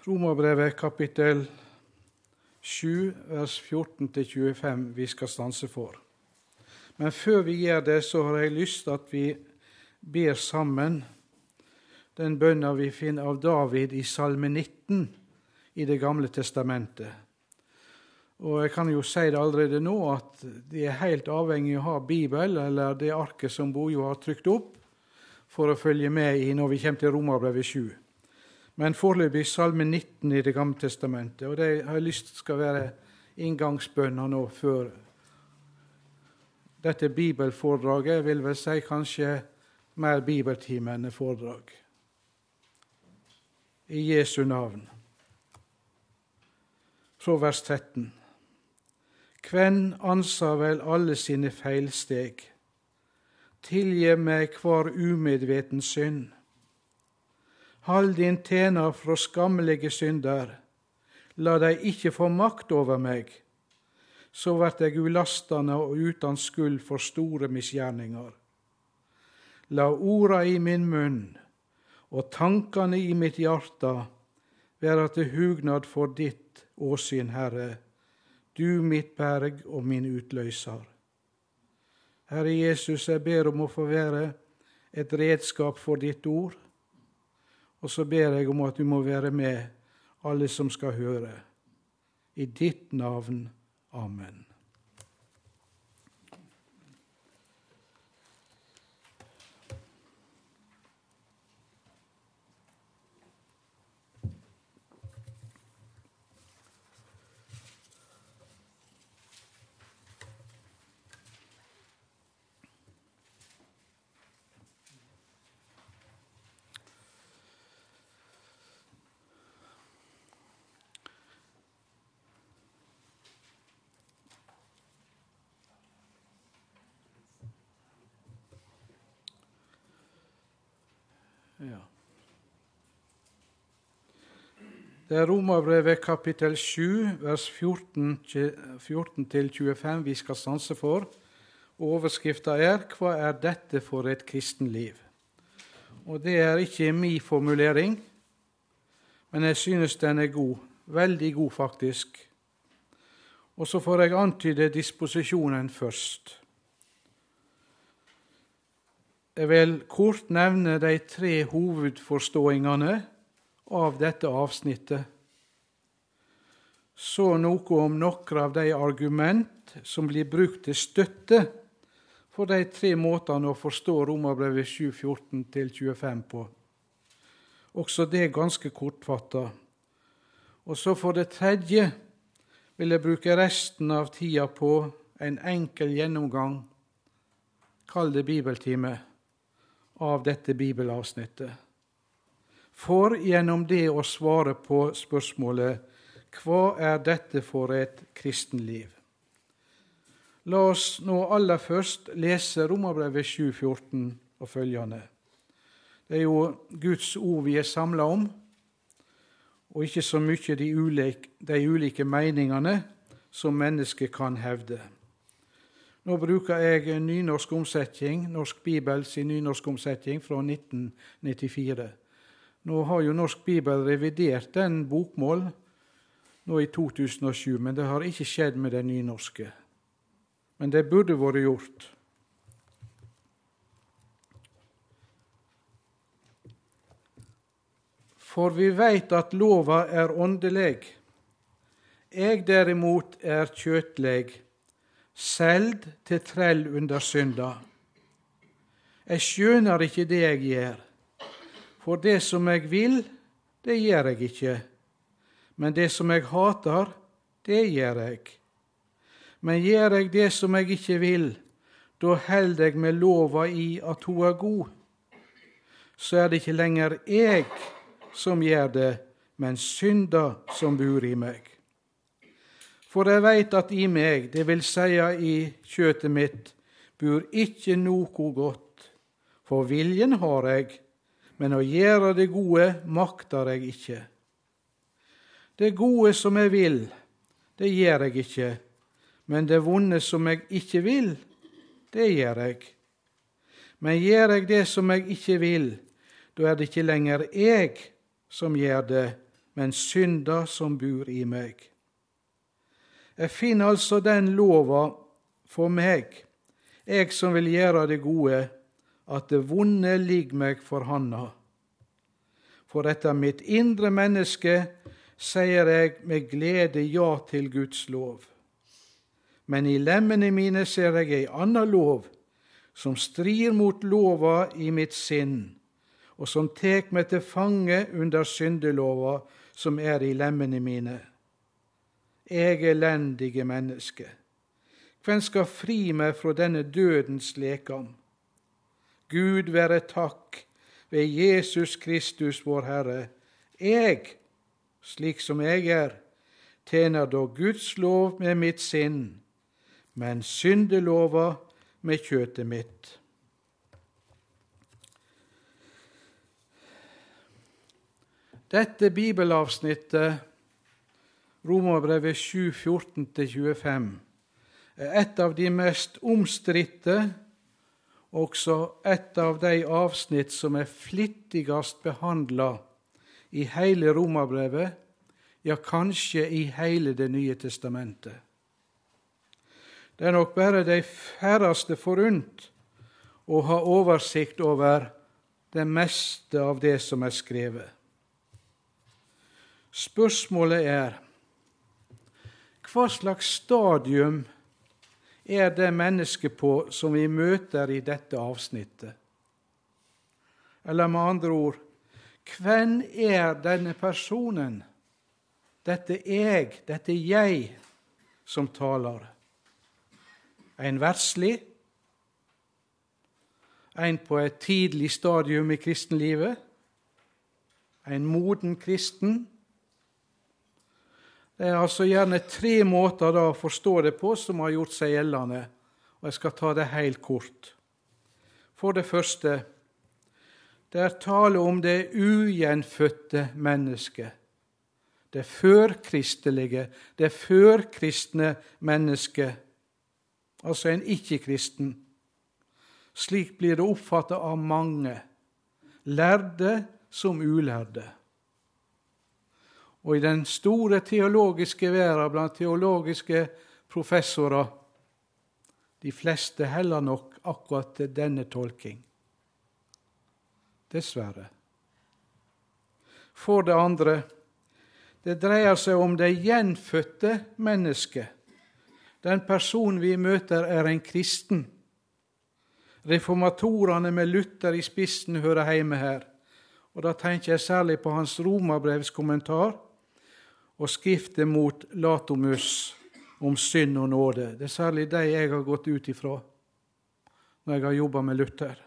Romerbrevet kapittel 7, vers 14-25 vi skal stanse for. Men før vi gjør det, så har jeg lyst til at vi ber sammen den bønna vi finner av David i Salme 19 i Det gamle testamentet. Og jeg kan jo si det allerede nå at de er helt avhengig av å ha Bibel, eller det arket som Bojo har trykt opp, for å følge med i når vi kommer til Romerbrevet 7 men foreløpig Salme 19 i Det gamle testamentet. Og det har jeg lyst skal være inngangsbønna nå før dette bibelforedraget. Jeg vil vel si kanskje mer bibeltime enn foredrag. I Jesu navn. Fra vers 13. Kven ansa vel alle sine feilsteg? Tilgi meg hver umedveten synd. Hold din tjener fra skammelige synder. La dei ikke få makt over meg. Så vert eg ulastende og uten skyld for store misgjerninger. La orda i min munn og tankene i mitt hjerte være til hugnad for ditt åsyn, Herre, du mitt berg og min utløser. Herre Jesus, jeg ber om å få være et redskap for ditt ord og så ber jeg om at du må være med, alle som skal høre. I ditt navn. Amen. Ja. Det er Romerbrevet kapittel 7, vers 14-25 vi skal stanse for. Overskrifta er 'Hva er dette for et kristenliv?' Og Det er ikke min formulering, men jeg synes den er god. Veldig god, faktisk. Og så får jeg antyde disposisjonen først. Jeg vil kort nevne de tre hovedforståingene av dette avsnittet. Så noe om noen av de argument som blir brukt til støtte for de tre måtene å forstå Romerbrevet 7.14-25 på. Også det ganske kortfatta. Og så for det tredje vil jeg bruke resten av tida på en enkel gjennomgang, kall det bibeltime av dette bibelavsnittet. For gjennom det å svare på spørsmålet hva er dette for et kristenliv? La oss nå aller først lese Romerbrevet 7,14 og følgende. Det er jo Guds ord vi er samla om, og ikke så mye de ulike, de ulike meningene som mennesket kan hevde. Nå bruker jeg nynorsk omsetning, Norsk Bibels nynorsk omsetning fra 1994. Nå har jo Norsk Bibel revidert den bokmål nå i 2007, men det har ikke skjedd med den nynorske. Men det burde vært gjort. For vi veit at lova er åndeleg. Jeg derimot er kjøtleg Seld til trell under synda. Jeg skjønner ikke det jeg gjør, for det som jeg vil, det gjør jeg ikke. Men det som jeg hater, det gjør jeg. Men gjør jeg det som jeg ikke vil, da held jeg med lova i at hun er god. Så er det ikke lenger jeg som gjør det, men synda som bor i meg. For jeg veit at i meg, det vil seia i kjøtet mitt, bur ikkje noko godt. For viljen har eg, men å gjere det gode maktar eg ikkje. Det gode som eg vil, det gjør eg ikkje, men det vonde som eg ikkje vil, det gjør eg. Men gjør eg det som eg ikke vil, da er det ikke lenger eg som gjør det, men synda som bor i meg. Jeg finner altså den lova for meg, jeg som vil gjøre det gode, at det vonde ligger meg for handa. For etter mitt indre menneske sier jeg med glede ja til Guds lov. Men i lemmene mine ser jeg ei anna lov, som strir mot lova i mitt sinn, og som tek meg til fange under syndelova som er i lemmene mine. Jeg elendige menneske, hvem skal fri meg fra denne dødens lekam? Gud være takk ved Jesus Kristus, vår Herre. Jeg, slik som jeg er, tjener da Guds lov med mitt sinn, men syndelova med kjøtet mitt. Dette bibelavsnittet, Romerbrevet 7, 14-25, er et av de mest omstridte også et av de avsnitt som er flittigst behandla i hele Romerbrevet, ja, kanskje i hele Det nye testamentet. Det er nok bare de færreste forunt å ha oversikt over det meste av det som er skrevet. Spørsmålet er hva slags stadium er det mennesket på som vi møter i dette avsnittet? Eller med andre ord hvem er denne personen, dette jeg, dette jeg, som taler? En verslig? En på et tidlig stadium i kristenlivet? En moden kristen? Det er altså gjerne tre måter da å forstå det på som har gjort seg gjeldende, og jeg skal ta det helt kort. For det første det er tale om det ugjenfødte mennesket. Det førkristelige, det førkristne mennesket, altså en ikke-kristen. Slik blir det oppfattet av mange, lærde som ulærde. Og i den store teologiske verden blant teologiske professorer De fleste heller nok akkurat til denne tolking. Dessverre. For det andre det dreier seg om det gjenfødte mennesket. Den personen vi møter, er en kristen. Reformatorene med Luther i spissen hører hjemme her. Og Da tenker jeg særlig på hans romerbrevskommentar og skriftet mot Latomus om synd og nåde. Det er særlig de jeg har gått ut ifra når jeg har jobba med Luther.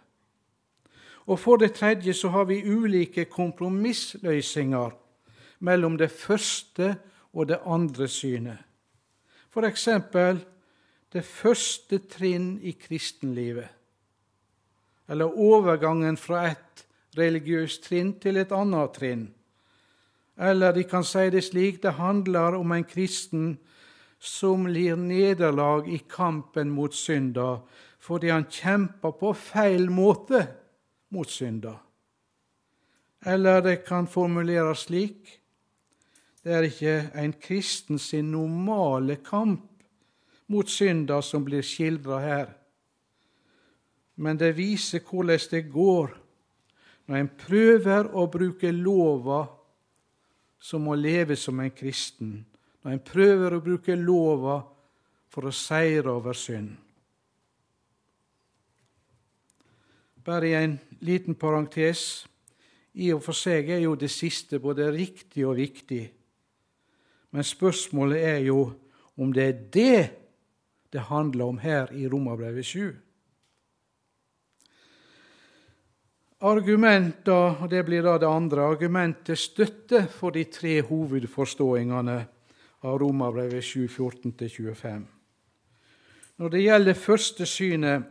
Og For det tredje så har vi ulike kompromissløsninger mellom det første og det andre synet. For eksempel det første trinn i kristenlivet, eller overgangen fra et religiøst trinn til et annet trinn eller de kan si det slik det handler om en kristen som lir nederlag i kampen mot synda fordi han kjemper på feil måte mot synda. Eller det kan formuleres slik det er ikke en kristen sin normale kamp mot synda som blir skildra her, men det viser hvordan det går når en prøver å bruke lova som må leve som en kristen når en prøver å bruke lova for å seire over synd. Bare i en liten parentes. I og for seg er jo det siste både riktig og viktig. Men spørsmålet er jo om det er det det handler om her i Romerbrevet 7. Argumenter, og det blir da det andre, argument til støtte for de tre hovedforståingene av Romerbrevet 7.14-25. Når det gjelder første synet,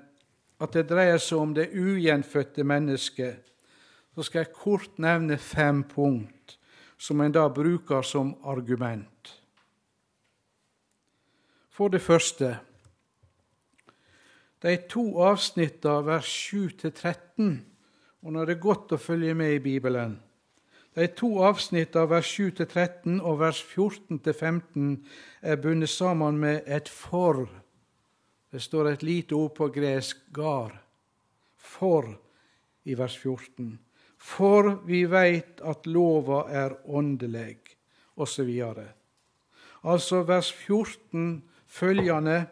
at det dreier seg om det ugjenfødte mennesket, så skal jeg kort nevne fem punkt som en da bruker som argument. For det første de to avsnittene vers 7-13 og når det er godt å følge med i Bibelen, De to avsnitt av vers 7-13 og vers 14-15 er bundet sammen med et for. Det står et lite ord på gresk 'gar'. For i vers 14. For vi veit at lova er åndelig, osv. Altså vers 14 følgende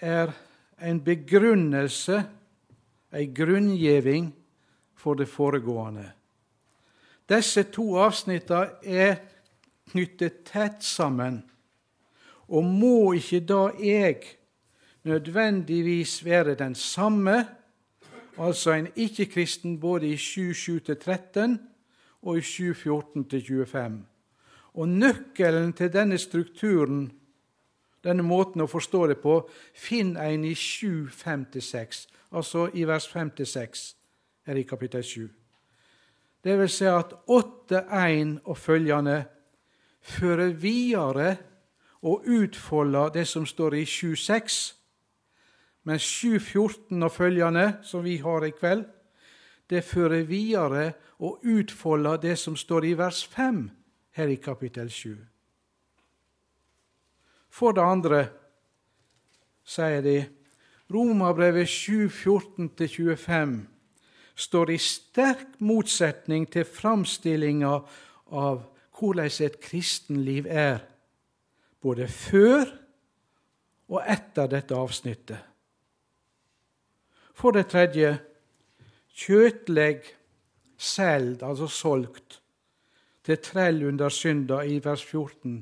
er en begrunnelse, ei grunngjeving, for det foregående. Disse to avsnittene er knyttet tett sammen, og må ikke da jeg nødvendigvis være den samme, altså en ikke-kristen både i 7.7-13 og i 7.14-25. Og nøkkelen til denne strukturen, denne måten å forstå det på, finner en i 7.5-6, altså i vers 5-6 her i kapittel 7. Det vil si at 8.1 og følgende fører videre og utfolder det som står i 7.6, mens 7.14 og følgende, som vi har i kveld, det fører videre og utfolder det som står i vers 5 her i kapittel 7. For det andre sier de Romerbrevet 7.14-25 står i sterk motsetning til framstillinga av hvordan et kristenliv er, både før og etter dette avsnittet. For det tredje kjøtlegg seld, altså solgt, til trell under synda i vers 14,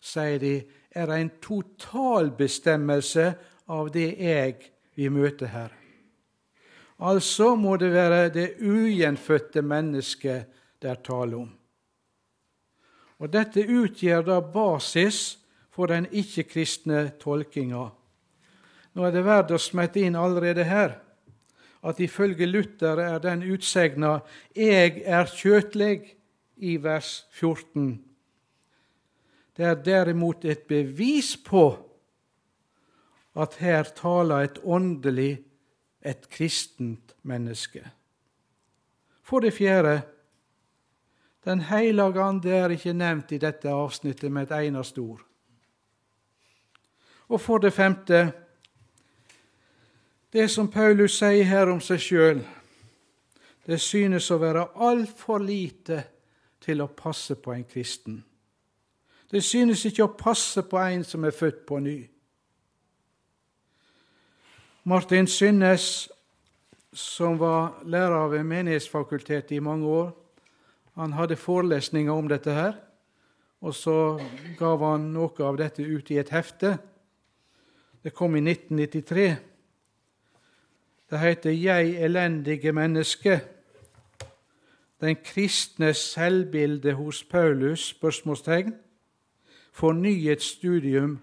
sier de, er en totalbestemmelse av det jeg vi møter her. Altså må det være det ugjenfødte mennesket det er tale om. Og Dette utgjør da basis for den ikke-kristne tolkinga. Nå er det verdt å smette inn allerede her at ifølge Luther er den utsegna 'Jeg er kjøtleg' i vers 14. Det er derimot et bevis på at her taler et åndelig et kristent menneske. For det fjerde Den hellige ande er ikke nevnt i dette avsnittet med et eneste ord. Og for det femte Det som Paulus sier her om seg sjøl, det synes å være altfor lite til å passe på en kristen. Det synes ikke å passe på en som er født på ny. Martin Synnes, som var lærer ved Menighetsfakultetet i mange år, han hadde forelesninger om dette her, og så gav han noe av dette ut i et hefte. Det kom i 1993. Det heter 'Jeg elendige menneske'. Den kristne selvbildet hos Paulus? spørsmålstegn, Fornyet studium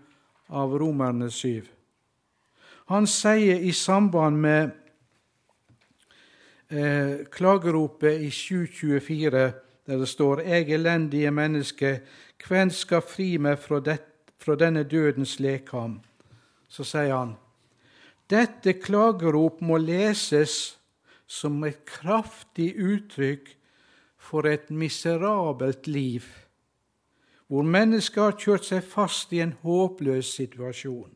av Romerne 7. Han sier i samband med eh, klageropet i 724, der det står 'Jeg elendige menneske, hvem skal fri meg fra, det, fra denne dødens lekam?' Så sier han dette klagerop må leses som et kraftig uttrykk for et miserabelt liv, hvor mennesker har kjørt seg fast i en håpløs situasjon.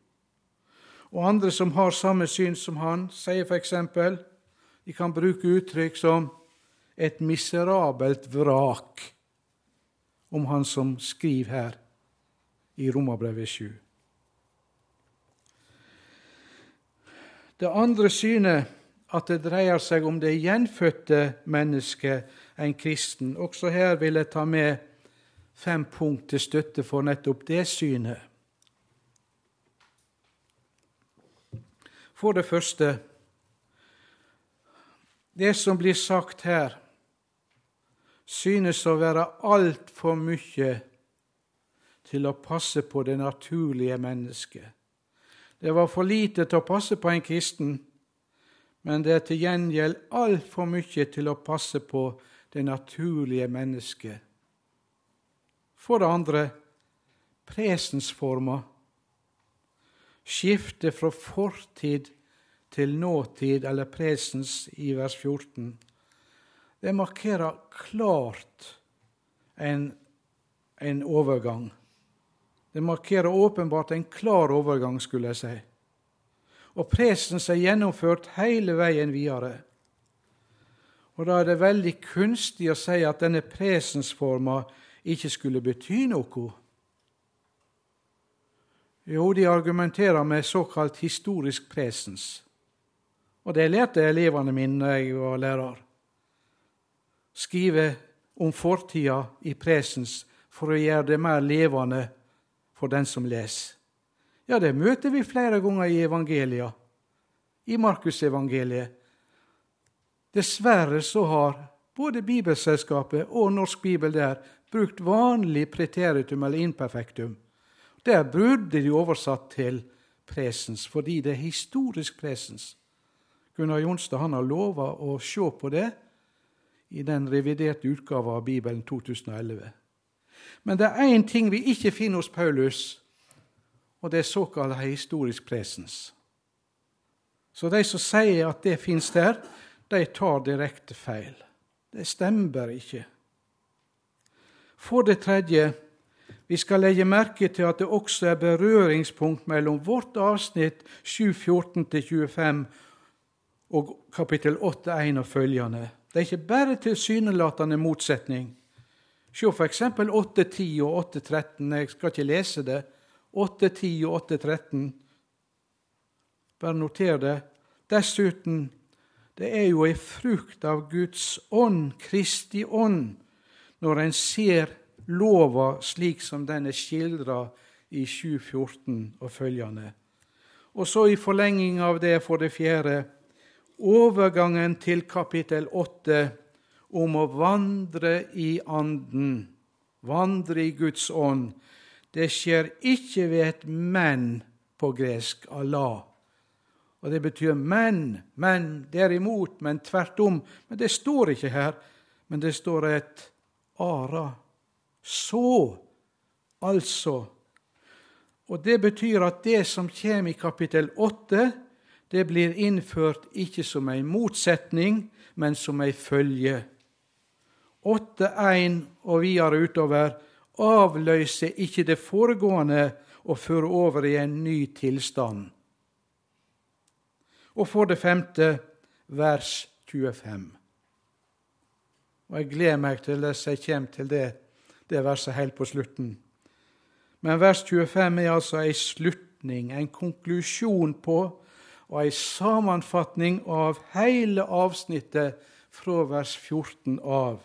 Og andre som har samme syn som han, sier f.eks. de kan bruke uttrykk som et miserabelt vrak om han som skriver her i Romerbrevet 7. Det andre synet at det dreier seg om det gjenfødte mennesket, en kristen. Også her vil jeg ta med fem punkt til støtte for nettopp det synet. For det første Det som blir sagt her, synes å være altfor mye til å passe på det naturlige mennesket. Det var for lite til å passe på en kristen, men det er til gjengjeld altfor mye til å passe på det naturlige mennesket. For det andre presensforma Skiftet fra fortid til nåtid, eller presens i vers 14. det markerer klart en, en overgang. Det markerer åpenbart en klar overgang, skulle jeg si. Og presens er gjennomført hele veien videre. Og Da er det veldig kunstig å si at denne presensforma ikke skulle bety noe. Jo, de argumenterer med såkalt historisk presens. Og det lærte elevene mine da jeg var lærer. Skrive om fortida i presens for å gjøre det mer levende for den som leser. Ja, det møter vi flere ganger i evangelia, i Markusevangeliet. Dessverre så har både Bibelselskapet og Norsk Bibel der brukt vanlig preteritum eller imperfektum. Der burde de oversatt til presens, fordi det er historisk presens. Gunnar Jonstad han har lova å se på det i den reviderte utgava av Bibelen 2011. Men det er én ting vi ikke finner hos Paulus, og det er såkalt historisk presens. Så de som sier at det fins der, de tar direkte feil. Det stemmer ikke. For det tredje vi skal legge merke til at det også er berøringspunkt mellom vårt avsnitt 7.14-25 og kapittel 8.1 og følgende. Det er ikke bare tilsynelatende motsetning. Se f.eks. 8.10 og 8.13. Jeg skal ikke lese det. 8.10 og 8.13. Bare noter det. Dessuten, det er jo ei frukt av Guds ånd, Kristi ånd, når en ser lova slik som den er skildra i 7.14 og følgende. Og så i forlenging av det, for det fjerde, overgangen til kapittel 8 om å vandre i Anden, vandre i Guds ånd. Det skjer ikke ved et 'men' på gresk, Allah. Og det betyr 'men', men derimot, men tvert om. Men det står ikke her, men det står et 'ara'. Så, altså. Og det betyr at det som kommer i kapittel 8, det blir innført ikke som ei motsetning, men som ei følge. 8.1 og videre utover avløser ikke det foregående og fører over i en ny tilstand. Og for det femte vers 25. Og Jeg gleder meg til at jeg kommer til det, det verset helt på slutten. Men vers 25 er altså ei slutning, en konklusjon på og ei sammenfatning av hele avsnittet fra vers 14 av.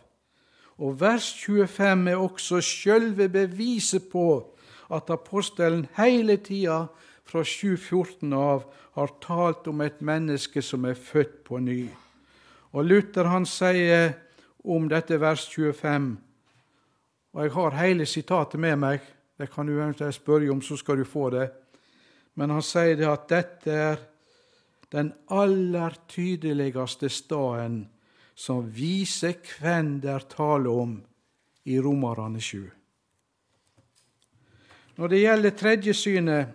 Og vers 25 er også sjølve beviset på at apostelen hele tida fra 7.14 av har talt om et menneske som er født på ny. Og Luther han sier om dette vers 25, og jeg har hele sitatet med meg, det kan du eventuelt spørre om, så skal du få det, men han sier det at dette er den aller tydeligste staden som viser hvem det er tale om i Romerne 7. Når det gjelder tredje synet,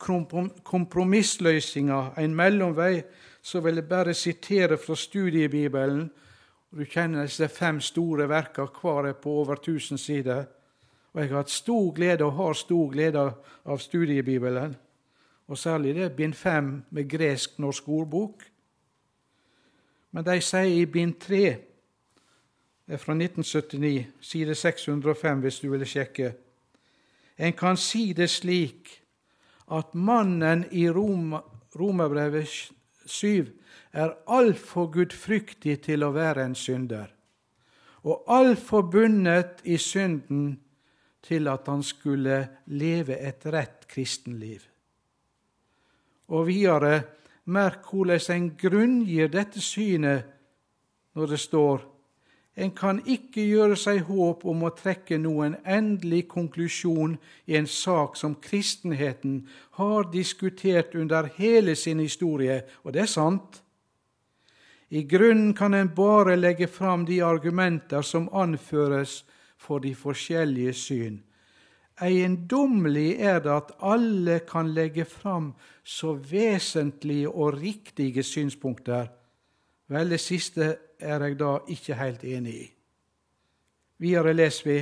kompromissløsninga, en mellomvei, så vil jeg bare sitere fra studiebibelen. Du kjenner disse fem store verka, hver er på over 1000 sider. Og jeg har hatt stor glede og har stor glede av studiebibelen og særlig det bind fem med gresk-norsk ordbok. Men de sier i bind tre, fra 1979, side 605, hvis du ville sjekke En kan si det slik at mannen i Rom, Romerbrevet 7 er altfor gudfryktig til å være en synder, og altfor bundet i synden til at han skulle leve et rett kristenliv. Og videre, merk hvordan en grunngir dette synet når det står en kan ikke gjøre seg håp om å trekke noen endelig konklusjon i en sak som kristenheten har diskutert under hele sin historie, og det er sant. I grunnen kan en bare legge fram de argumenter som anføres for de forskjellige syn. Eiendommelig er det at alle kan legge fram så vesentlige og riktige synspunkter. Vel, det siste er jeg da ikke helt enig i. Videre leser vi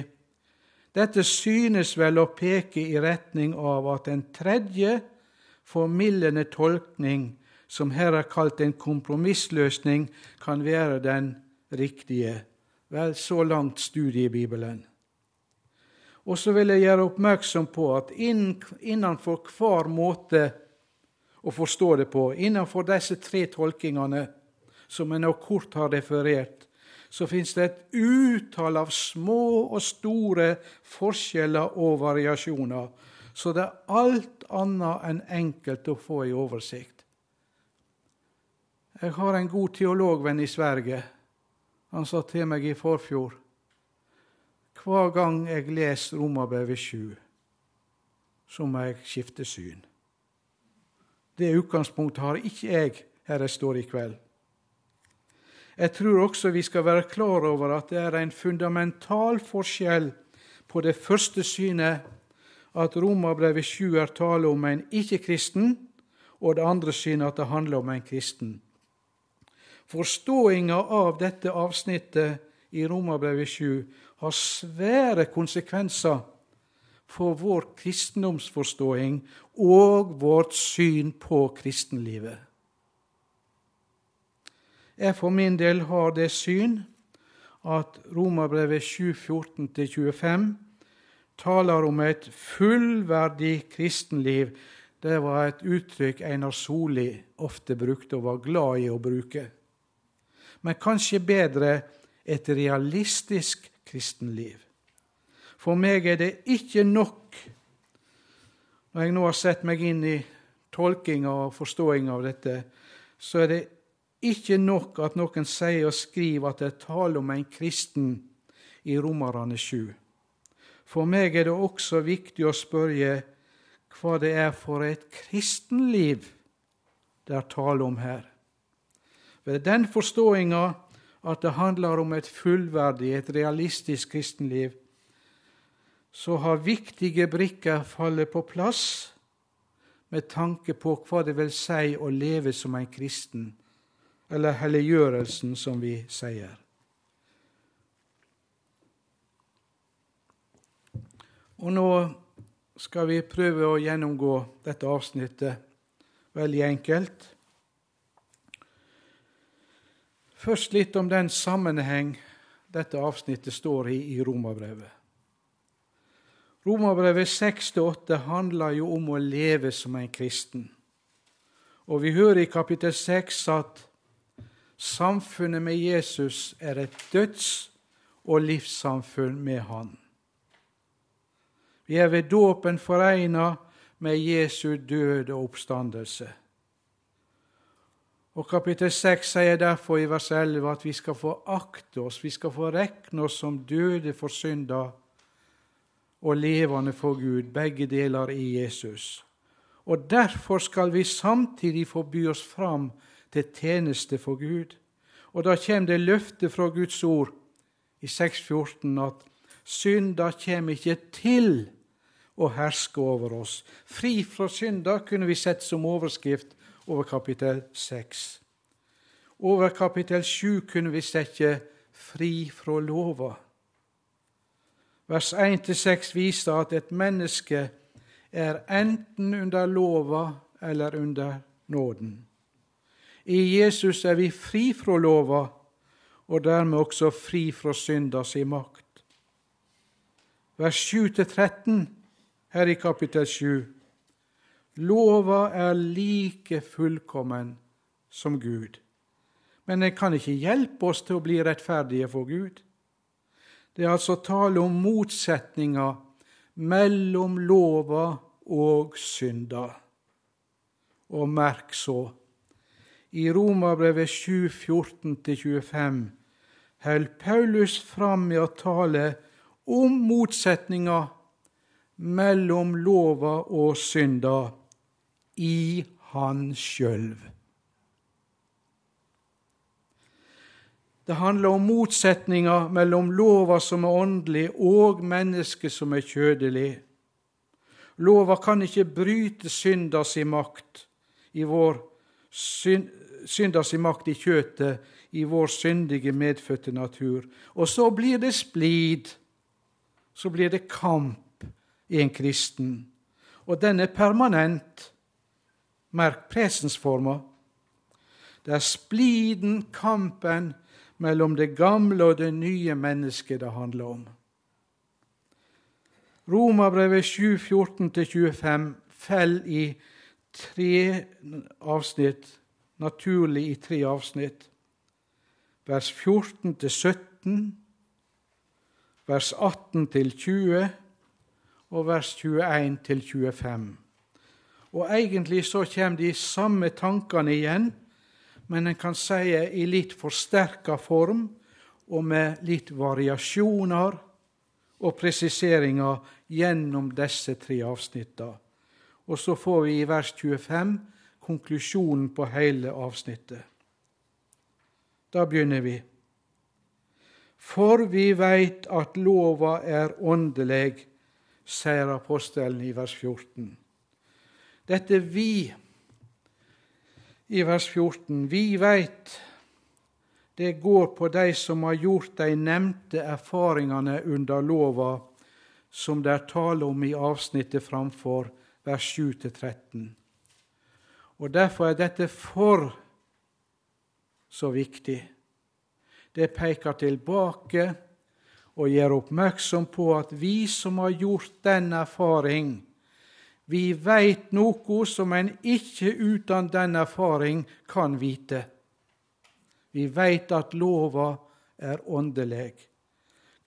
dette synes vel å peke i retning av at en tredje formildende tolkning, som her er kalt en kompromissløsning, kan være den riktige. Vel, så langt studie i Bibelen. Og så vil jeg gjøre oppmerksom på at innenfor hver måte å forstå det på, innenfor disse tre tolkingene som jeg nå kort har referert, så fins det et utall av små og store forskjeller og variasjoner, så det er alt annet enn enkelt å få i oversikt. Jeg har en god teologvenn i Sverige. Han sa til meg i forfjor hver gang jeg leser Romerbrevet 7, så må jeg skifte syn. Det utgangspunktet har ikke jeg her jeg står i kveld. Jeg tror også vi skal være klar over at det er en fundamental forskjell på det første synet, at Romerbrevet 7 er tale om en ikke-kristen, og det andre synet at det handler om en kristen. Forståinga av dette avsnittet i Romerbrevet 7 har svære konsekvenser for vår kristendomsforståing og vårt syn på kristenlivet. Jeg for min del har det syn at Romerbrevet 7.14-25 taler om et fullverdig kristenliv. Det var et uttrykk Einar Soli ofte brukte og var glad i å bruke. Men kanskje bedre et realistisk kristenliv. For meg er det ikke nok, når jeg nå har sett meg inn i tolkinga og forståinga av dette, så er det ikke nok at noen sier og skriver at det er tale om en kristen i Romerne 7. For meg er det også viktig å spørre hva det er for et kristenliv det er tale om her. Ved den forståinga at det handler om et fullverdig, et realistisk kristenliv, så har viktige brikker fallet på plass med tanke på hva det vil si å leve som en kristen eller helliggjørelsen, som vi sier. Og nå skal vi prøve å gjennomgå dette avsnittet veldig enkelt. Først litt om den sammenheng dette avsnittet står i i Romerbrevet. Romerbrevet 6-8 handler jo om å leve som en kristen. Og vi hører i kapittel 6 at Samfunnet med Jesus er et døds- og livssamfunn med Han. Vi er ved dåpen foregna med Jesu død og oppstandelse. Og Kapittel 6 sier derfor i vers 11 at vi skal få akte oss, vi skal få rekne oss som døde for synder og levende for Gud, begge deler i Jesus. Og derfor skal vi samtidig få by oss fram til tjeneste for Gud. Og da kommer det løftet fra Guds ord i 6.14 at synda kommer ikke til å herske over oss. Fri fra synda kunne vi sett som overskrift over kapittel 6. Over kapittel 7 kunne vi sette 'fri fra lova'. Vers 1-6 viser at et menneske er enten under lova eller under nåden. I Jesus er vi fri fra lova, og dermed også fri fra synders makt. Vers 7-13 her i kapittel 7. Lova er like fullkommen som Gud, men den kan ikke hjelpe oss til å bli rettferdige for Gud. Det er altså tale om motsetninger mellom lova og synda. Og merk så i Romerbrevet 7, 14-25 holder Paulus fram med å tale om motsetninga mellom lova og synda i han sjøl. Det handler om motsetninga mellom lova som er åndelig, og mennesket som er kjødelig. Lova kan ikke bryte synders makt i vår synda si makt i kjøtet i vår syndige, medfødte natur. Og så blir det splid. Så blir det kamp i en kristen. Og den er permanent. Merk presensforma. Det er spliden, kampen, mellom det gamle og det nye mennesket det handler om. Romabrevet 7.14-25 faller i tre avsnitt, naturlig i tre avsnitt. Vers 14-17, vers 18-20 og vers 21-25. Og egentlig så kommer de samme tankene igjen men en kan si i litt forsterka form og med litt variasjoner og presiseringer gjennom disse tre avsnittene. Og så får vi i vers 25 konklusjonen på hele avsnittet. Da begynner vi. For vi veit at lova er åndelig, sier apostelen i vers 14. Dette vi i vers 14. Vi veit det går på de som har gjort de nevnte erfaringene under lova, som det er tale om i avsnittet framfor, vers 7-13. Og Derfor er dette for så viktig. Det peker tilbake og gjør oppmerksom på at vi som har gjort den erfaring, vi veit noe som en ikke uten den erfaring kan vite. Vi veit at lova er åndelig.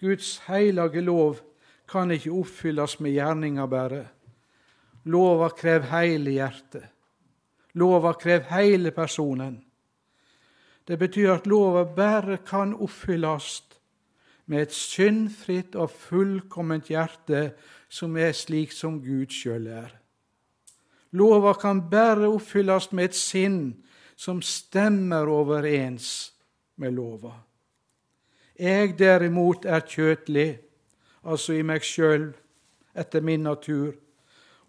Guds heilage lov kan ikke oppfylles med gjerninger bare. Lova krever hele hjertet. Lova krever hele personen. Det betyr at lova bare kan oppfylles med et syndfritt og fullkomment hjerte som er slik som Gud sjøl er. Lova kan bare oppfylles med et sinn som stemmer overens med lova. Jeg derimot er kjøtlig, altså i meg sjøl, etter min natur,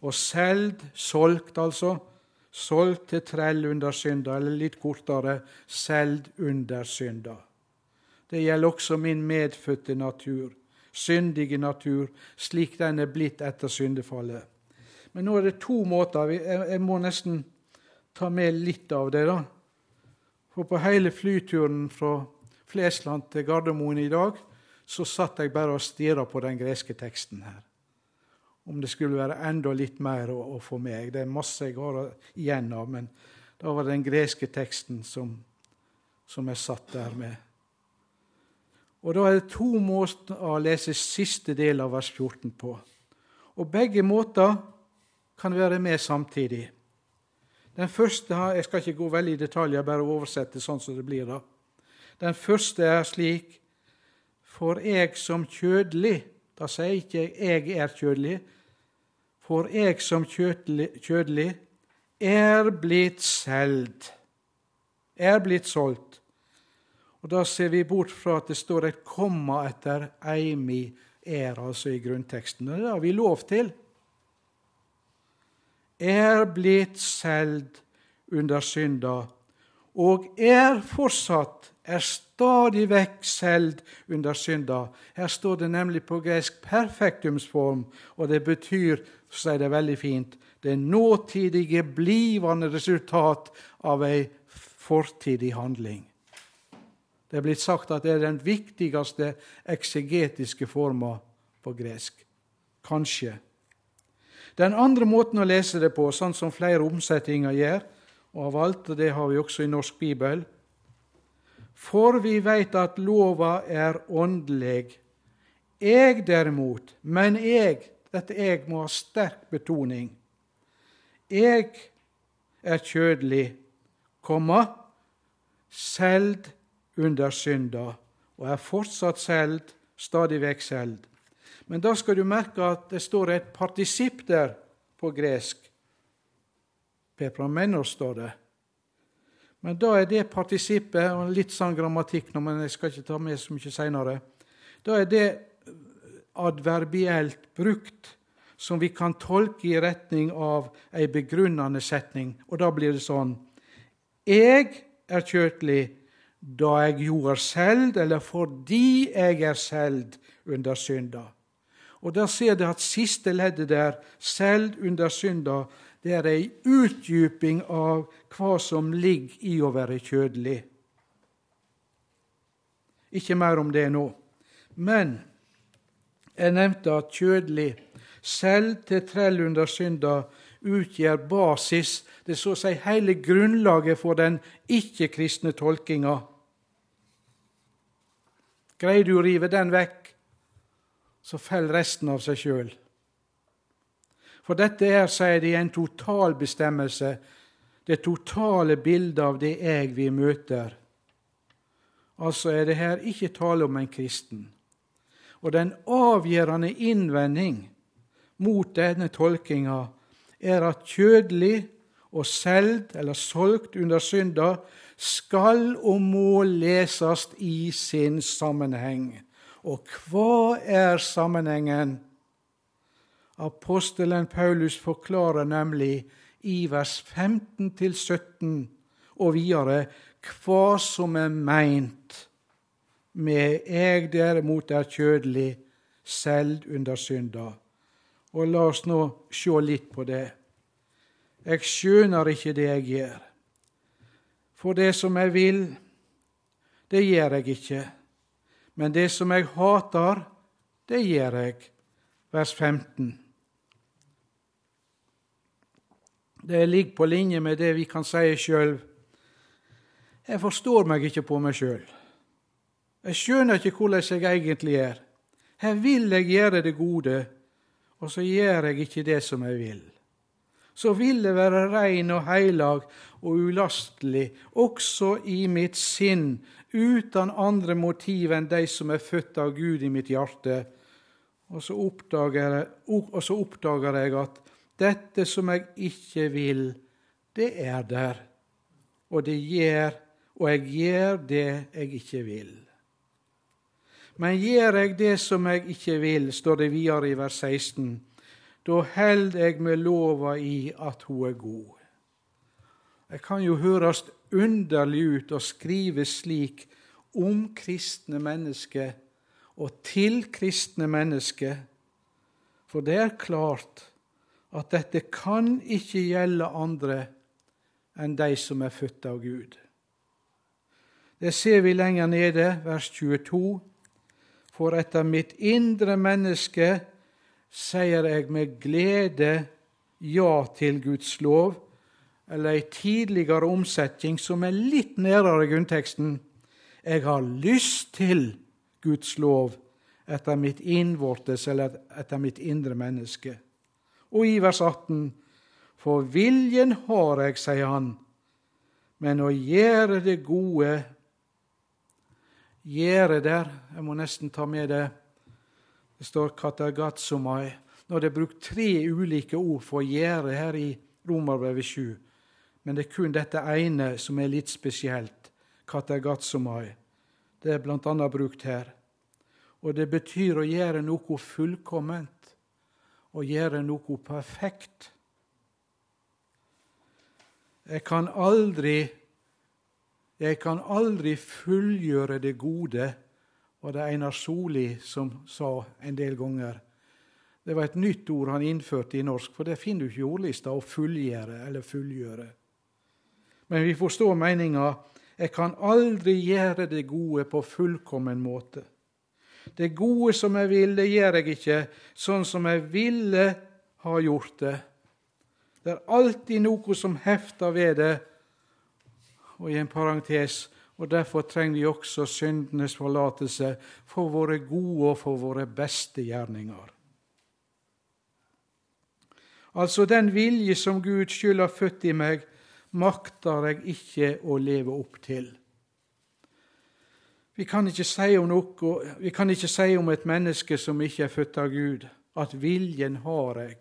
og seld, solgt altså, solgt til trell under synda, eller litt kortere, selv under synda. Det gjelder også min medfødte natur syndige natur, slik den er blitt etter syndefallet. Men nå er det to måter. Jeg må nesten ta med litt av det. da. For på hele flyturen fra Flesland til Gardermoen i dag så satt jeg bare og stirra på den greske teksten her. Om det skulle være enda litt mer å, å få med. Det er masse jeg har igjen av, men da var det den greske teksten som, som jeg satt der med. Og Da er det to måter å lese siste del av vers 14 på. Og Begge måter kan være med samtidig. Den første Jeg skal ikke gå veldig i detaljer, bare oversette sånn som det blir. da. Den første er slik For jeg som kjødelig Da sier jeg ikke 'jeg er kjødelig'. For jeg som kjødelig er blitt solgt. Er blitt solgt og Da ser vi bort fra at det står et komma etter 'eimi er', altså i grunnteksten. Og det har vi lov til. Er blitt solgt under synda, og er fortsatt, er stadig vekk solgt under synda. Her står det nemlig på gresk perfektumsform, og det betyr, så er det veldig fint, det nåtidige, blivende resultat av ei fortidig handling. Det er blitt sagt at det er den viktigste eksegetiske forma på gresk. Kanskje. Den andre måten å lese det på, sånn som flere omsetninger gjør, og har valgt, og det har vi også i norsk bibel For vi veit at lova er åndelig. Jeg derimot, men jeg Dette jeg må ha sterk betoning. Jeg er kjødelig, komma, seld under synda, og er fortsatt solgt, stadig vekk solgt. Men da skal du merke at det står et partisipp der på gresk. Pepramenos står det. Men da er det partisippet, og litt sånn grammatikk nå, men jeg skal ikke ta med så mye seinere, da er det adverbielt brukt, som vi kan tolke i retning av ei begrunnende setning. Og da blir det sånn Jeg er kjøtelig, da jeg jo er selv, eller fordi jeg er selv under synda. Og der ser du at siste leddet der, selv under synda, det er ei utdyping av hva som ligger i å være kjødelig. Ikke mer om det nå. Men jeg nevnte at kjødelig, selv til trell under synda, utgjør basis, det er så å si hele grunnlaget for den ikke-kristne tolkinga. Greier du å rive den vekk, så faller resten av seg sjøl. For dette er, sier de, en total bestemmelse, det totale bildet av det jeg vi møter. Altså er det her ikke tale om en kristen. Og den avgjørende innvending mot denne tolkinga er at kjødelig og solgt eller solgt under synda skal og må leses i sin sammenheng. Og hva er sammenhengen? Apostelen Paulus forklarer nemlig i vers 15-17 og videre hva som er meint med 'eg derimot er kjødelig, selv under synda'. Og la oss nå se litt på det. Jeg skjønner ikke det jeg gjør. For det som jeg vil, det gjør jeg ikke. Men det som jeg hater, det gjør jeg. Vers 15. Det ligger på linje med det vi kan si sjøl. Jeg forstår meg ikke på meg sjøl. Jeg skjønner ikke hvordan jeg egentlig er. Her vil jeg gjøre det gode, og så gjør jeg ikke det som jeg vil. Så vil jeg være rein og heilag og ulastelig, også i mitt sinn, uten andre motiv enn de som er født av Gud i mitt hjerte. Og så jeg, og så oppdager jeg at dette som jeg ikke vil, det er der. Og det gjør, og jeg gjør det jeg ikke vil. Men gjør jeg det som jeg ikke vil, står det videre i vers 16, da held jeg med lova i at hun er god. Det kan jo høres underlig ut å skrive slik om kristne mennesker og til kristne mennesker, for det er klart at dette kan ikke gjelde andre enn de som er født av Gud. Det ser vi lenger nede, vers 22. For etter mitt indre menneske sier jeg med glede ja til Guds lov, eller ei tidligere omsetning som er litt nærere grunnteksten. Jeg har lyst til Guds lov etter mitt innvortes eller etter mitt indre menneske. Og i vers 18.: For viljen har jeg, sier han, men å gjøre det gode Gjøre der Jeg må nesten ta med det. Det står katagatsomai. Nå er det brukt tre ulike ord for å gjøre her i Romerbrevet 7. Men det er kun dette ene som er litt spesielt. Katagatsomai. Det er bl.a. brukt her. Og det betyr å gjøre noe fullkomment å gjøre noe perfekt. Jeg kan aldri jeg kan aldri fullgjøre det gode, var det Einar Soli som sa en del ganger. Det var et nytt ord han innførte i norsk, for det finner du ikke i ordlista, å fullgjøre eller fullgjøre. Men vi forstår meninga. Jeg kan aldri gjøre det gode på fullkommen måte. Det gode som jeg vil, det gjør jeg ikke sånn som jeg ville ha gjort det. Det er alltid noe som hefter ved det, og i en parentes og Derfor trenger vi også syndenes forlatelse for våre gode og for våre beste gjerninger. Altså, den vilje som Gud skyld har født i meg, makter jeg ikke å leve opp til. Vi kan, si noe, vi kan ikke si om et menneske som ikke er født av Gud, at viljen har jeg,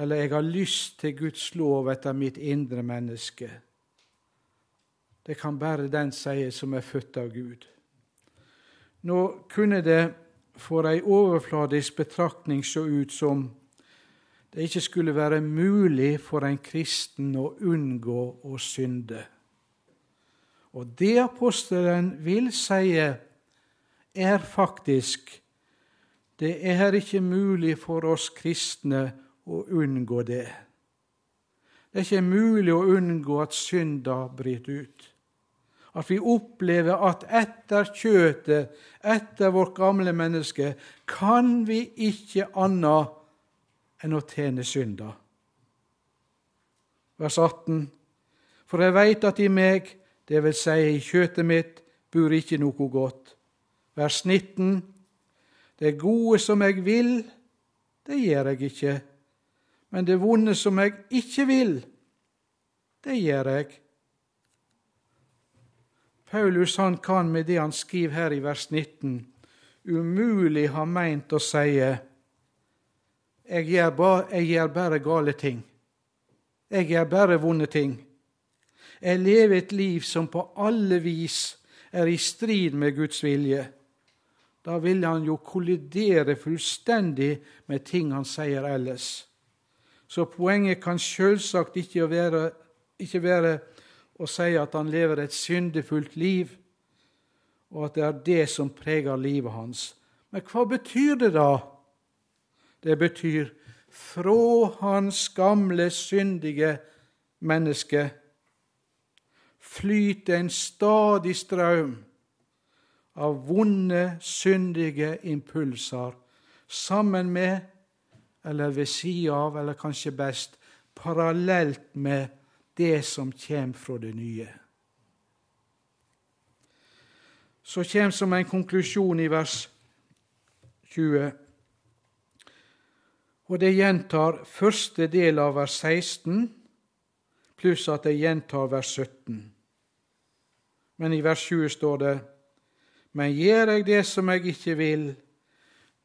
eller jeg har lyst til Guds lov etter mitt indre menneske. Det kan bare den si som er født av Gud. Nå kunne det for ei overfladisk betraktning se ut som det ikke skulle være mulig for en kristen å unngå å synde. Og det apostelen vil si, er faktisk det er ikke mulig for oss kristne å unngå det. Det er ikke mulig å unngå at synda bryter ut. At vi opplever at etter kjøtet, etter vårt gamle menneske, kan vi ikke annet enn å tjene synda. Vers 18. For jeg veit at i meg, det vil si i kjøtet mitt, bor ikke noe godt. Vers 19. Det gode som jeg vil, det gjør jeg ikke. Men det vonde som jeg ikke vil, det gjør jeg. Paulus han kan med det han skriver her i vers 19, umulig ha meint å si jeg gjør, bare, jeg gjør bare gale ting. Jeg gjør bare vonde ting. Jeg lever et liv som på alle vis er i strid med Guds vilje. Da vil han jo kollidere fullstendig med ting han sier ellers. Så poenget kan selvsagt ikke være ikke være å sier at han lever et syndefullt liv, og at det er det som preger livet hans. Men hva betyr det da? Det betyr fra hans gamle, syndige menneske flyter en stadig strøm av vonde, syndige impulser sammen med, eller ved sida av, eller kanskje best parallelt med det som kommer fra det nye. Så kommer som en konklusjon i vers 20. Og det gjentar første del av vers 16, pluss at det gjentar vers 17. Men i vers 20 står det:" Men gjør jeg det som jeg ikke vil,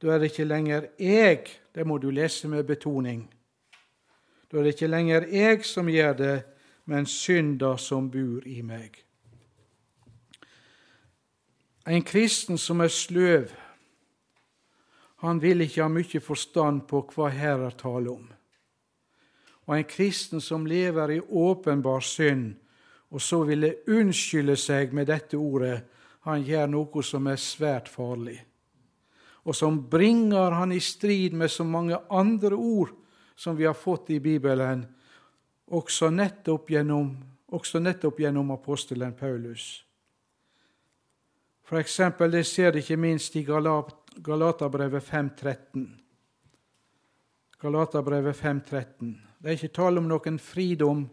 da er det ikke lenger jeg Det må du lese med betoning. Da er det ikke lenger jeg som gjør det, men synda som bor i meg. En kristen som er sløv, han vil ikke ha mye forstand på hva her er tale om. Og en kristen som lever i åpenbar synd, og så ville unnskylde seg med dette ordet, han gjør noe som er svært farlig, og som bringer han i strid med så mange andre ord som vi har fått i Bibelen, også nettopp gjennom, også nettopp gjennom apostelen Paulus. For eksempel, det ser det ikke minst i Galaterbrevet 5.13. Galaterbrevet 5.13. Det er ikke tale om noen fridom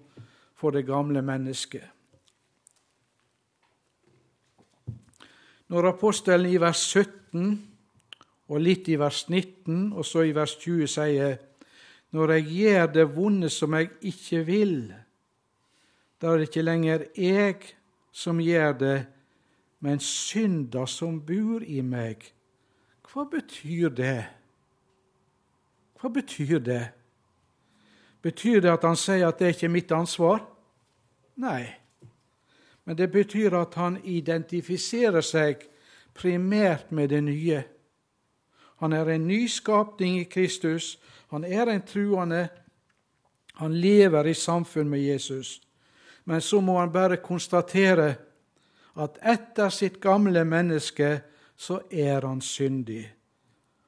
for det gamle mennesket. Når apostelen i vers 17 og litt i vers 19 og så i vers 20 sier når jeg gjør det vonde som jeg ikke vil, da er det ikke lenger jeg som gjør det, men synda som bor i meg. Hva betyr det? Hva betyr det? Betyr det at han sier at det er ikke mitt ansvar? Nei. Men det betyr at han identifiserer seg primært med det nye. Han er en ny skapning i Kristus, han er en truende. Han lever i samfunn med Jesus. Men så må han bare konstatere at etter sitt gamle menneske så er han syndig.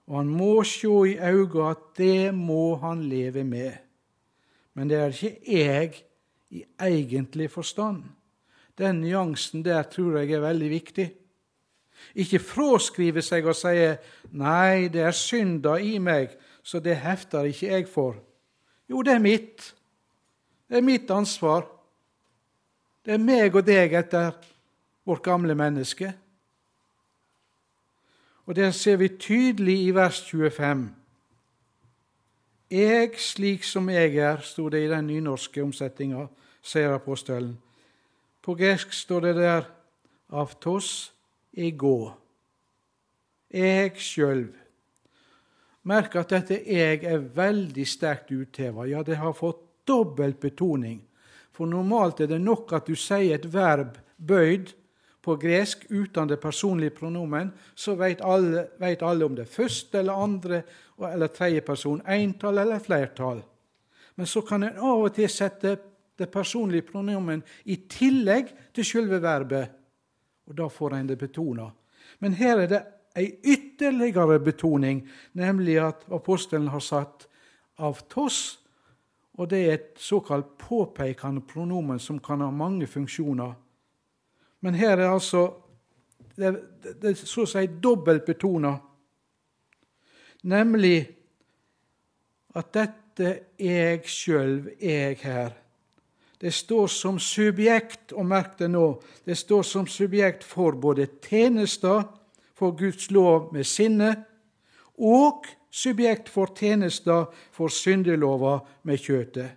Og han må se i øynene at det må han leve med. Men det er ikke jeg i egentlig forstand. Den nyansen der tror jeg er veldig viktig. Ikke fraskrive seg og si 'nei, det er synda i meg', så det hefter ikke jeg for. Jo, det er mitt. Det er mitt ansvar. Det er meg og deg etter vårt gamle menneske. Og det ser vi tydelig i vers 25. Jeg slik som jeg er, sto det i den nynorske omsetninga, sier apostelen. På gresk står det der 'avtos ego'. Jeg sjøl. Merk at dette 'jeg' er veldig sterkt utheva. Ja, det har fått dobbelt betoning. For normalt er det nok at du sier et verb bøyd på gresk uten det personlige pronomen, så vet alle, alle om det er første eller andre eller tredje person, entall eller flertall. Men så kan en av og til sette det personlige pronomen i tillegg til selve verbet. Og da får en det betona. Men her er det ei ytterligere betoning, nemlig at apostelen har satt av toss, og det er et såkalt påpekende pronomen som kan ha mange funksjoner. Men her er altså det, det, det er så å si dobbelt betona, nemlig at dette jeg sjøl, jeg her. Det står som subjekt, og merk det nå, det står som subjekt for både tjenester for Guds lov med sinne, og subjekt for tjenester for syndelova med kjøtet.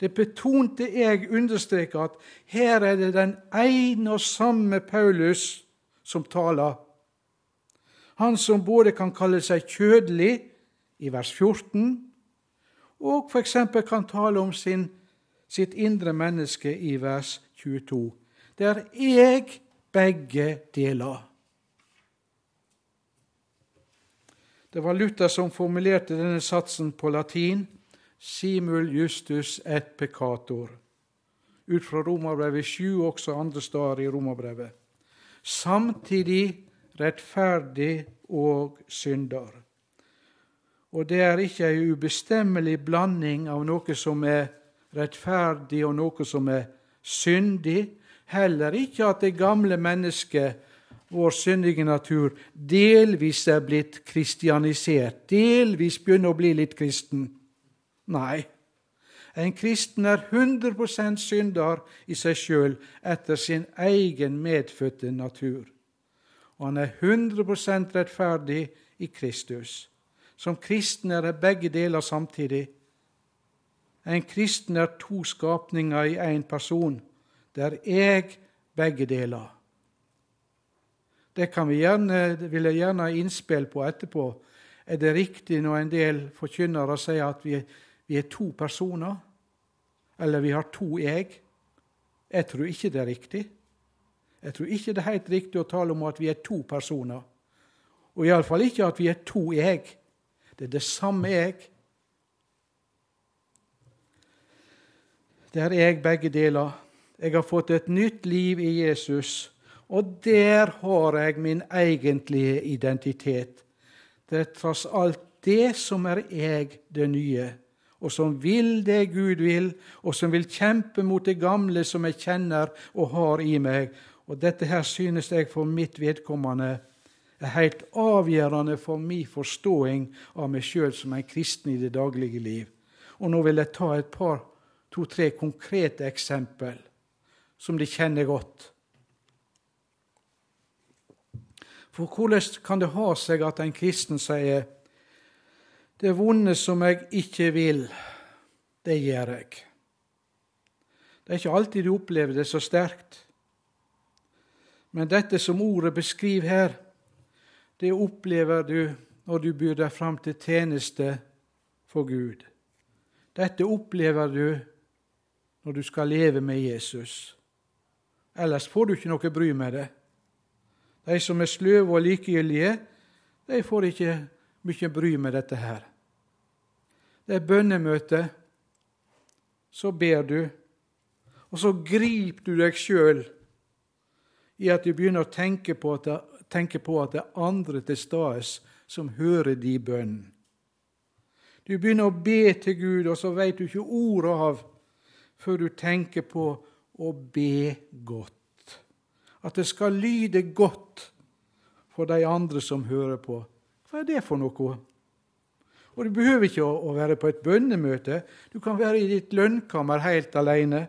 Det betonte jeg understreker at her er det den ene og samme Paulus som taler. Han som både kan kalle seg kjødelig i vers 14, og f.eks. kan tale om sin, sitt indre menneske i vers 22. Det er jeg begge deler. Det var Luther som formulerte denne satsen på latin simul justus et peccator, ut fra Romerbrevet 7, også andre steder i Romerbrevet. Samtidig rettferdig og synder. Og det er ikke ei ubestemmelig blanding av noe som er rettferdig, og noe som er syndig. Heller ikke at det gamle mennesket vår syndige natur delvis er blitt kristianisert, delvis begynner å bli litt kristen. Nei, en kristen er 100% synder i seg sjøl etter sin egen medfødte natur. Og han er 100% rettferdig i Kristus. Som kristen er det begge deler samtidig. En kristen er to skapninger i én person. Det er jeg begge deler. Det kan vi gjerne, vil jeg gjerne ha innspill på etterpå. Er det riktig når en del forkynnere sier at vi, vi er to personer? Eller vi har to jeg? Jeg tror ikke det er riktig. Jeg tror ikke det er helt riktig å tale om at vi er to personer. Og iallfall ikke at vi er to jeg. Det er det samme jeg. Det er jeg begge deler. Jeg har fått et nytt liv i Jesus og der har jeg min egentlige identitet. Det er tross alt det som er jeg, det nye, og som vil det Gud vil, og som vil kjempe mot det gamle som jeg kjenner og har i meg. Og dette her synes jeg for mitt vedkommende er helt avgjørende for min forståing av meg sjøl som en kristen i det daglige liv. Og nå vil jeg ta et par, to-tre konkrete eksempel som de kjenner godt. For hvordan kan det ha seg at en kristen sier det vonde som jeg ikke vil, det gjør jeg. Det er ikke alltid du opplever det så sterkt. Men dette som ordet beskriver her, det opplever du når du byr deg fram til tjeneste for Gud. Dette opplever du når du skal leve med Jesus. Ellers får du ikke noe bry med det. De som er sløve og likegyldige, de får ikke mye bry med dette her. Det er bønnemøte. Så ber du, og så griper du deg sjøl i at du begynner å tenke på at det, tenke på at det er andre til stede som hører de bønnen. Du begynner å be til Gud, og så veit du ikke ordet av før du tenker på å be godt at det skal lyde godt for de andre som hører på. Hva er det for noe? Og Du behøver ikke å være på et bønnemøte. Du kan være i ditt lønnkammer helt alene.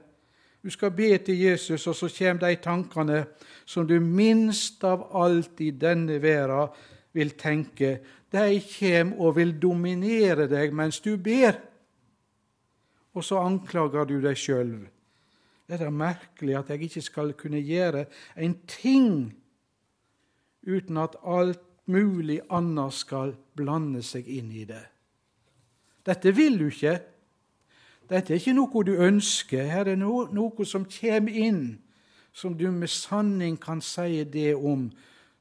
Du skal be til Jesus, og så kommer de tankene som du minst av alt i denne verden vil tenke. De kommer og vil dominere deg mens du ber. Og så anklager du deg sjøl. Er det merkelig at jeg ikke skal kunne gjøre en ting uten at alt mulig annet skal blande seg inn i det. Dette vil du ikke. Dette er ikke noe du ønsker. Her er noe, noe som kommer inn, som du med sanning kan si det om,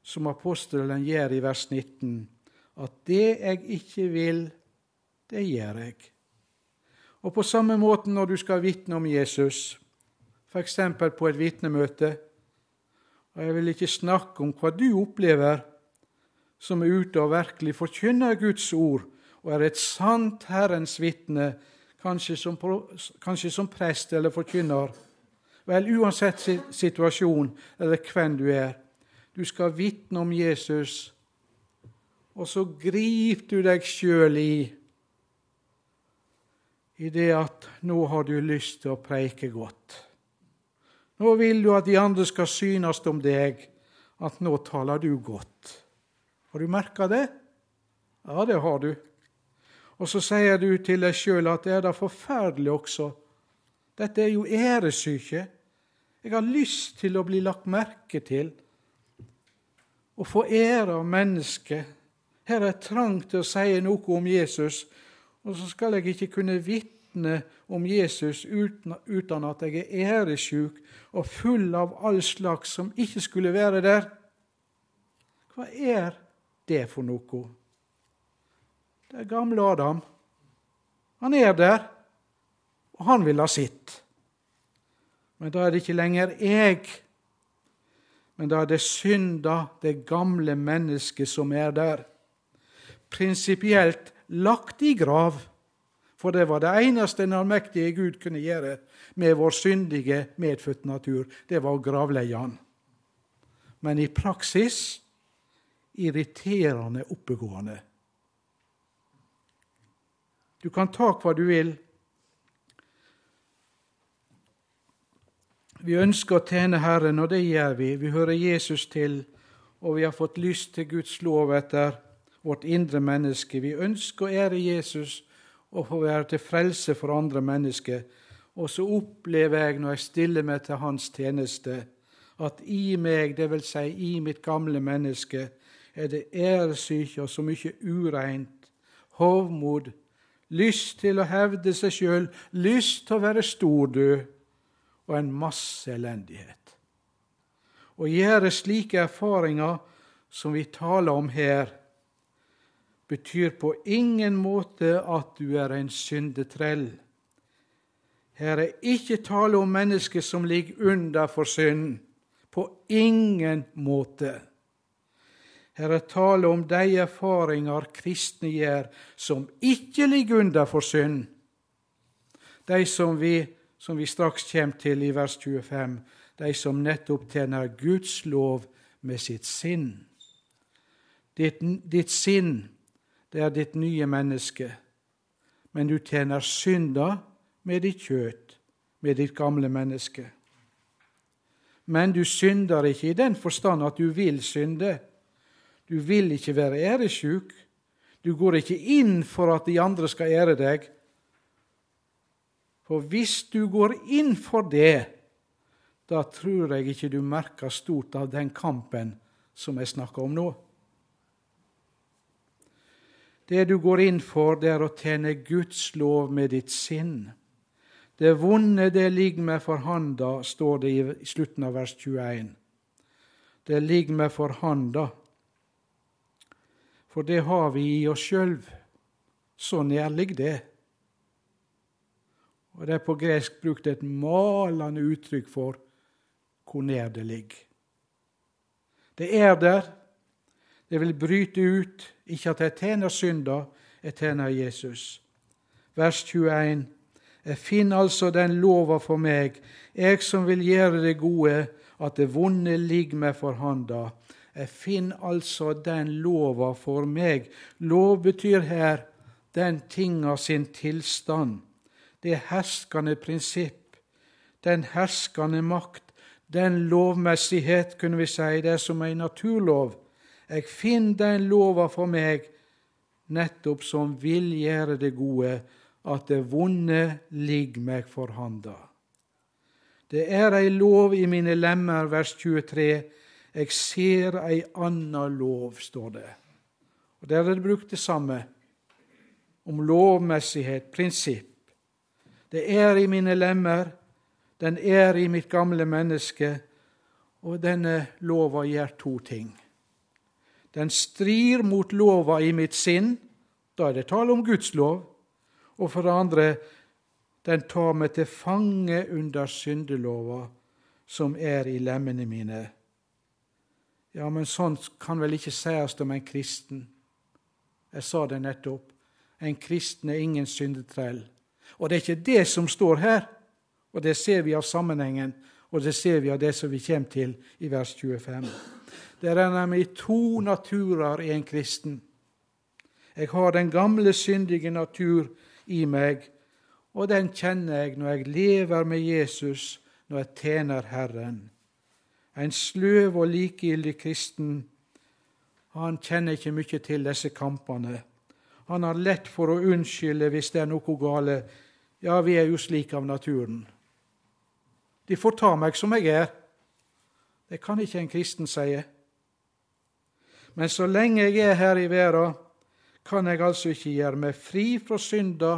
som apostelen gjør i vers 19. At det jeg ikke vil, det gjør jeg. Og på samme måte når du skal vitne om Jesus, f.eks. på et vitnemøte. Og jeg vil ikke snakke om hva du opplever som er ute og virkelig forkynner Guds ord og er et sant Herrens vitne, kanskje som, kanskje som prest eller forkynner. Vel, uansett situasjon eller hvem du er, du skal vitne om Jesus, og så griper du deg sjøl i i det at nå har du lyst til å preike godt. Nå vil du at de andre skal synes om deg, at nå taler du godt. Har du merka det? Ja, det har du. Og så sier du til deg sjøl at det er da forferdelig også. Dette er jo æresyke. Jeg har lyst til å bli lagt merke til og få ære av mennesket. Her er trang til å si noe om Jesus, og så skal jeg ikke kunne vitne om Jesus uten, uten at jeg er æresjuk og full av all slags som ikke skulle være der. Hva er det for noe? Det er gamle Adam. Han er der, og han vil ha sitt. Men da er det ikke lenger jeg, men da er det synda, det gamle mennesket, som er der. Prinsipielt lagt i grav, for det var det eneste den allmektige Gud kunne gjøre med vår syndige, medfødte natur. Det var å gravleie han. Men i praksis irriterende oppegående. Du kan ta hva du vil. Vi ønsker å tjene Herren, og det gjør vi. Vi hører Jesus til, og vi har fått lyst til Guds lov etter vårt indre menneske. Vi ønsker å ære Jesus og få være til frelse for andre mennesker. Og så opplever jeg, når jeg stiller meg til Hans tjeneste, at i meg, dvs. Si i mitt gamle menneske, er det æresyke og så mye ureint, hovmod, lyst til å hevde seg sjøl, lyst til å være stor, du, og en masse elendighet. Å gjøre slike erfaringer som vi taler om her, betyr på ingen måte at du er en syndetrell. Her er ikke tale om mennesker som ligger under for synd. På ingen måte. Her er tale om de erfaringer kristne gjør som ikke ligger under for synd. De som vi, som vi straks kommer til i vers 25, de som nettopp tjener Guds lov med sitt sinn. Ditt, ditt sinn, det er ditt nye menneske, men du tjener synda med ditt kjøtt, med ditt gamle menneske. Men du synder ikke i den forstand at du vil synde. Du vil ikke være æresjuk. Du går ikke inn for at de andre skal ære deg. For hvis du går inn for det, da tror jeg ikke du merker stort av den kampen som jeg snakker om nå. Det du går inn for, det er å tjene Guds lov med ditt sinn. Det vonde, det ligger meg for handa, står det i slutten av vers 21. Det ligger meg for handa. For det har vi i oss sjøl. Så nær ligger det. Og Det er på gresk brukt et malende uttrykk for hvor nær det ligger. Det er der. Det vil bryte ut. Ikke at jeg tjener synda, jeg tjener Jesus. Vers 21. Jeg finner altså den lova for meg, jeg som vil gjøre det gode, at det vonde ligger meg for handa. Jeg finner altså den lova for meg. Lov betyr her den tinga sin tilstand, det herskende prinsipp, den herskende makt, den lovmessighet, kunne vi si, det er som ei naturlov. Jeg finner den lova for meg, nettopp som vil gjøre det gode, at det vonde ligger meg for handa. Det er ei lov i mine lemmer, vers 23 jeg ser ei anna lov, står det. Og Der er det brukt det samme, om lovmessighet, prinsipp. Det er i mine lemmer, den er i mitt gamle menneske, og denne lova gjør to ting. Den strir mot lova i mitt sinn, da er det tale om Guds lov. Og for det andre, den tar meg til fange under syndelova som er i lemmene mine. Ja, men sånt kan vel ikke sies om en kristen. Jeg sa det nettopp. En kristen er ingen syndetrell. Og det er ikke det som står her, og det ser vi av sammenhengen, og det ser vi av det som vi kommer til i vers 25. Det er nemlig to naturer i en kristen. Jeg har den gamle, syndige natur i meg, og den kjenner jeg når jeg lever med Jesus, når jeg tjener Herren. En sløv og likegyldig kristen, han kjenner ikke mye til disse kampene. Han har lett for å unnskylde hvis det er noe gale. Ja, vi er jo slik av naturen. De får ta meg som jeg er. Det kan ikke en kristen si. Men så lenge jeg er her i verden, kan jeg altså ikke gjøre meg fri fra synda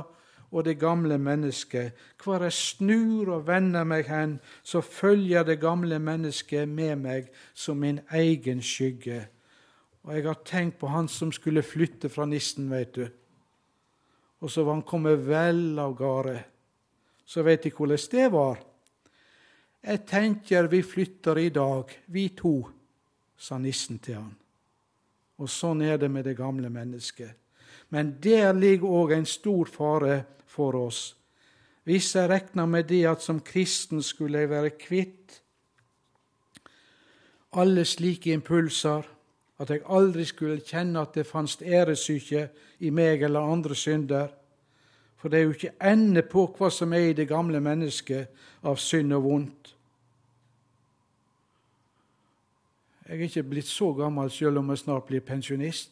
og det gamle mennesket. Hvor jeg snur og vender meg hen, så følger det gamle mennesket med meg som min egen skygge. Og jeg har tenkt på han som skulle flytte fra nissen, veit du. Og så var han kommet vel av gårde. Så veit De hvordan det var. Jeg tenker vi flytter i dag, vi to, sa nissen til han. Og sånn er det med det gamle mennesket. Men der ligger òg en stor fare for oss. Hvis jeg regner med det at som kristen skulle jeg være kvitt alle slike impulser, at jeg aldri skulle kjenne at det fantes æresyke i meg eller andre synder. For det er jo ikke ende på hva som er i det gamle mennesket av synd og vondt. Jeg er ikke blitt så gammel selv om jeg snart blir pensjonist.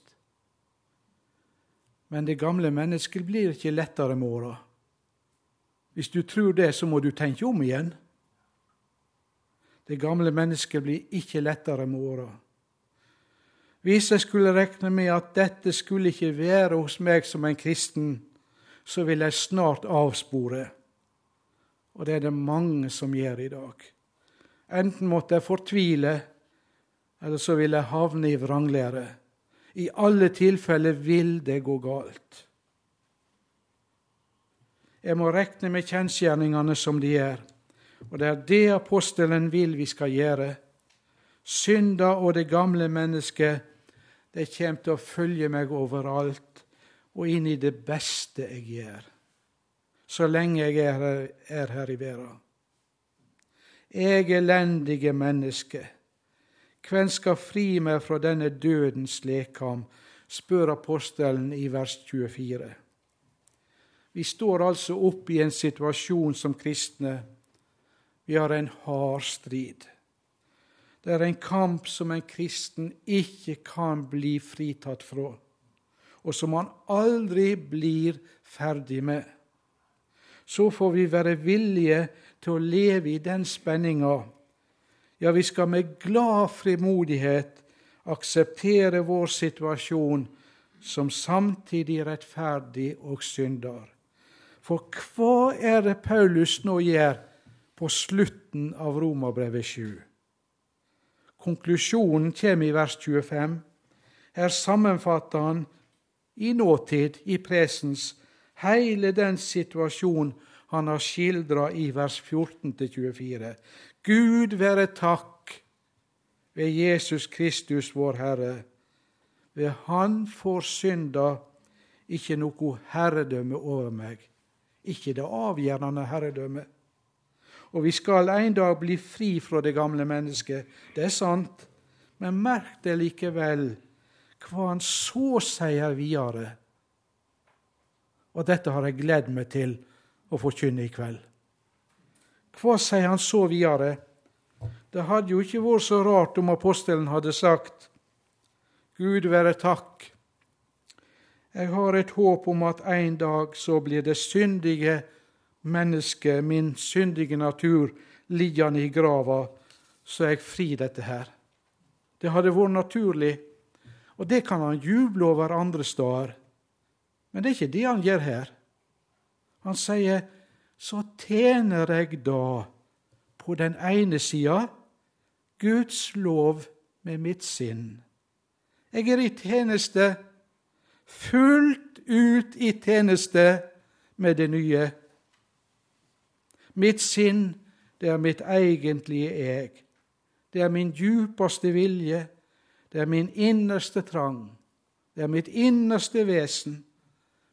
Men det gamle mennesket blir ikke lettere med åra. Hvis du tror det, så må du tenke om igjen. Det gamle mennesket blir ikke lettere med åra. Hvis jeg skulle regne med at dette skulle ikke være hos meg som en kristen, så vil jeg snart avspore. Og det er det mange som gjør i dag. Enten måtte jeg fortvile, eller så vil jeg havne i vranglære. I alle tilfeller vil det gå galt. Jeg må regne med kjensgjerningene som de er, og det er det apostelen vil vi skal gjøre. Synda og det gamle mennesket, det kommer til å følge meg overalt og inn i det beste jeg gjør, så lenge jeg er her, er her i verden. Jeg elendige menneske, hvem skal fri meg fra denne dødens lekam? spør apostelen i vers 24. Vi står altså oppe i en situasjon som kristne. Vi har en hard strid. Det er en kamp som en kristen ikke kan bli fritatt fra, og som han aldri blir ferdig med. Så får vi være villige til å leve i den spenninga ja, vi skal med glad frimodighet akseptere vår situasjon som samtidig rettferdig og synder. For hva er det Paulus nå gjør på slutten av Romerbrevet 7? Konklusjonen kommer i vers 25. Her sammenfatter han i nåtid, i presens, hele den situasjonen han har skildra i vers 14-24. Gud være takk ved Jesus Kristus, vår Herre. Ved Han får synda ikke noe herredømme over meg, ikke det avgjørende herredømme. Og vi skal en dag bli fri fra det gamle mennesket, det er sant, men merk det likevel hva han så sier videre. Og dette har jeg gledd meg til å forkynne i kveld. Hva sier han så videre? Det hadde jo ikke vært så rart om apostelen hadde sagt Gud være takk. Jeg har et håp om at en dag så blir det syndige mennesket, min syndige natur, liggende i grava, så jeg fri dette her. Det hadde vært naturlig, og det kan han juble over andre steder. Men det er ikke det han gjør her. Han sier så tjener jeg da på den ene sida Guds lov med mitt sinn. Jeg er i tjeneste, fullt ut i tjeneste med det nye. Mitt sinn, det er mitt egentlige jeg. Det er min djupeste vilje. Det er min innerste trang. Det er mitt innerste vesen.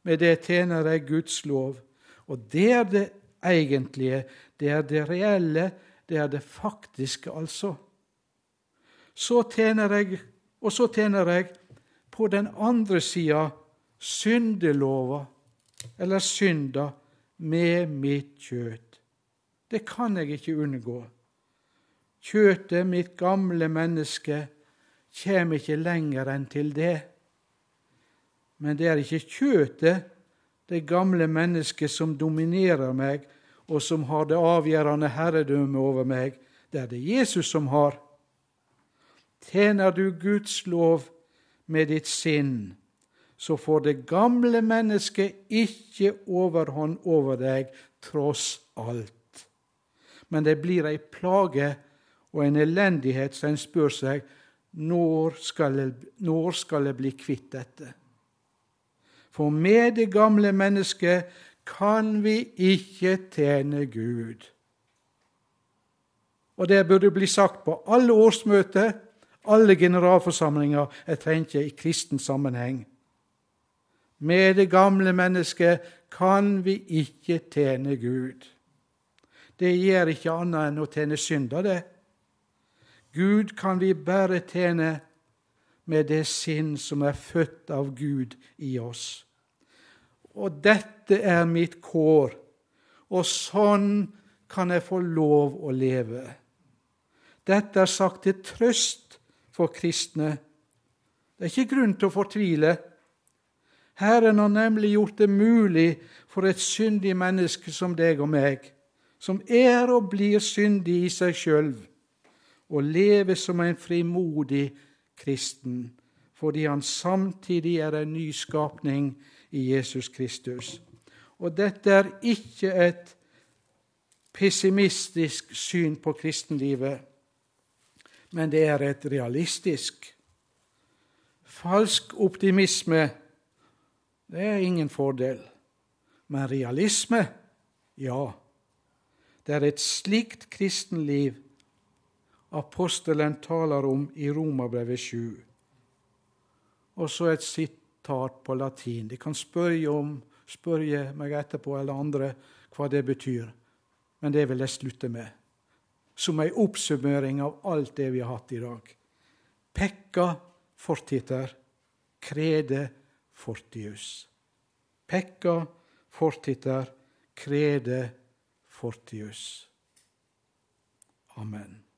Med det tjener jeg Guds lov. Og det er det egentlige, det er det reelle, det er det faktiske, altså. Så tjener jeg, og så tjener jeg på den andre sida syndelova, eller synda, med mitt kjøtt. Det kan jeg ikke unngå. Kjøtet, mitt gamle menneske, kommer ikke lenger enn til det. Men det er ikke kjøtet, det gamle mennesket, som dominerer meg, og som har det avgjørende herredømme over meg. Det er det Jesus som har. Tjener du Guds lov med ditt sinn, så får det gamle mennesket ikke overhånd over deg, tross alt. Men det blir ei plage og en elendighet så en spør seg når skal jeg, når skal jeg bli kvitt dette? For med det gamle mennesket kan vi ikke tjene Gud. Og det burde bli sagt på alle årsmøter, alle generalforsamlinger, jeg tenker i kristen sammenheng. Med det gamle mennesket kan vi ikke tjene Gud. Det gjør ikke annet enn å tjene synder, det. Gud kan vi bare tjene med det sinn som er født av Gud i oss. Og dette er mitt kår, og sånn kan jeg få lov å leve. Dette er sagt til trøst for kristne. Det er ikke grunn til å fortvile. Herren har nemlig gjort det mulig for et syndig menneske som deg og meg, som er og blir syndig i seg sjøl, å leve som en frimodig kristen, fordi han samtidig er en ny skapning i Jesus Kristus. Og dette er ikke et pessimistisk syn på kristenlivet, men det er et realistisk. Falsk optimisme det er ingen fordel. Men realisme, ja. Det er et slikt kristenliv apostelen taler om i Romerbrevet 7. Og så et sitat på latin. De kan spørre, om, spørre meg etterpå eller andre hva det betyr, men det vil jeg slutte med. Som ei oppsummering av alt det vi har hatt i dag. Pekka fortiter, krede fortius. Pekka fortiter, krede fortius. Amen.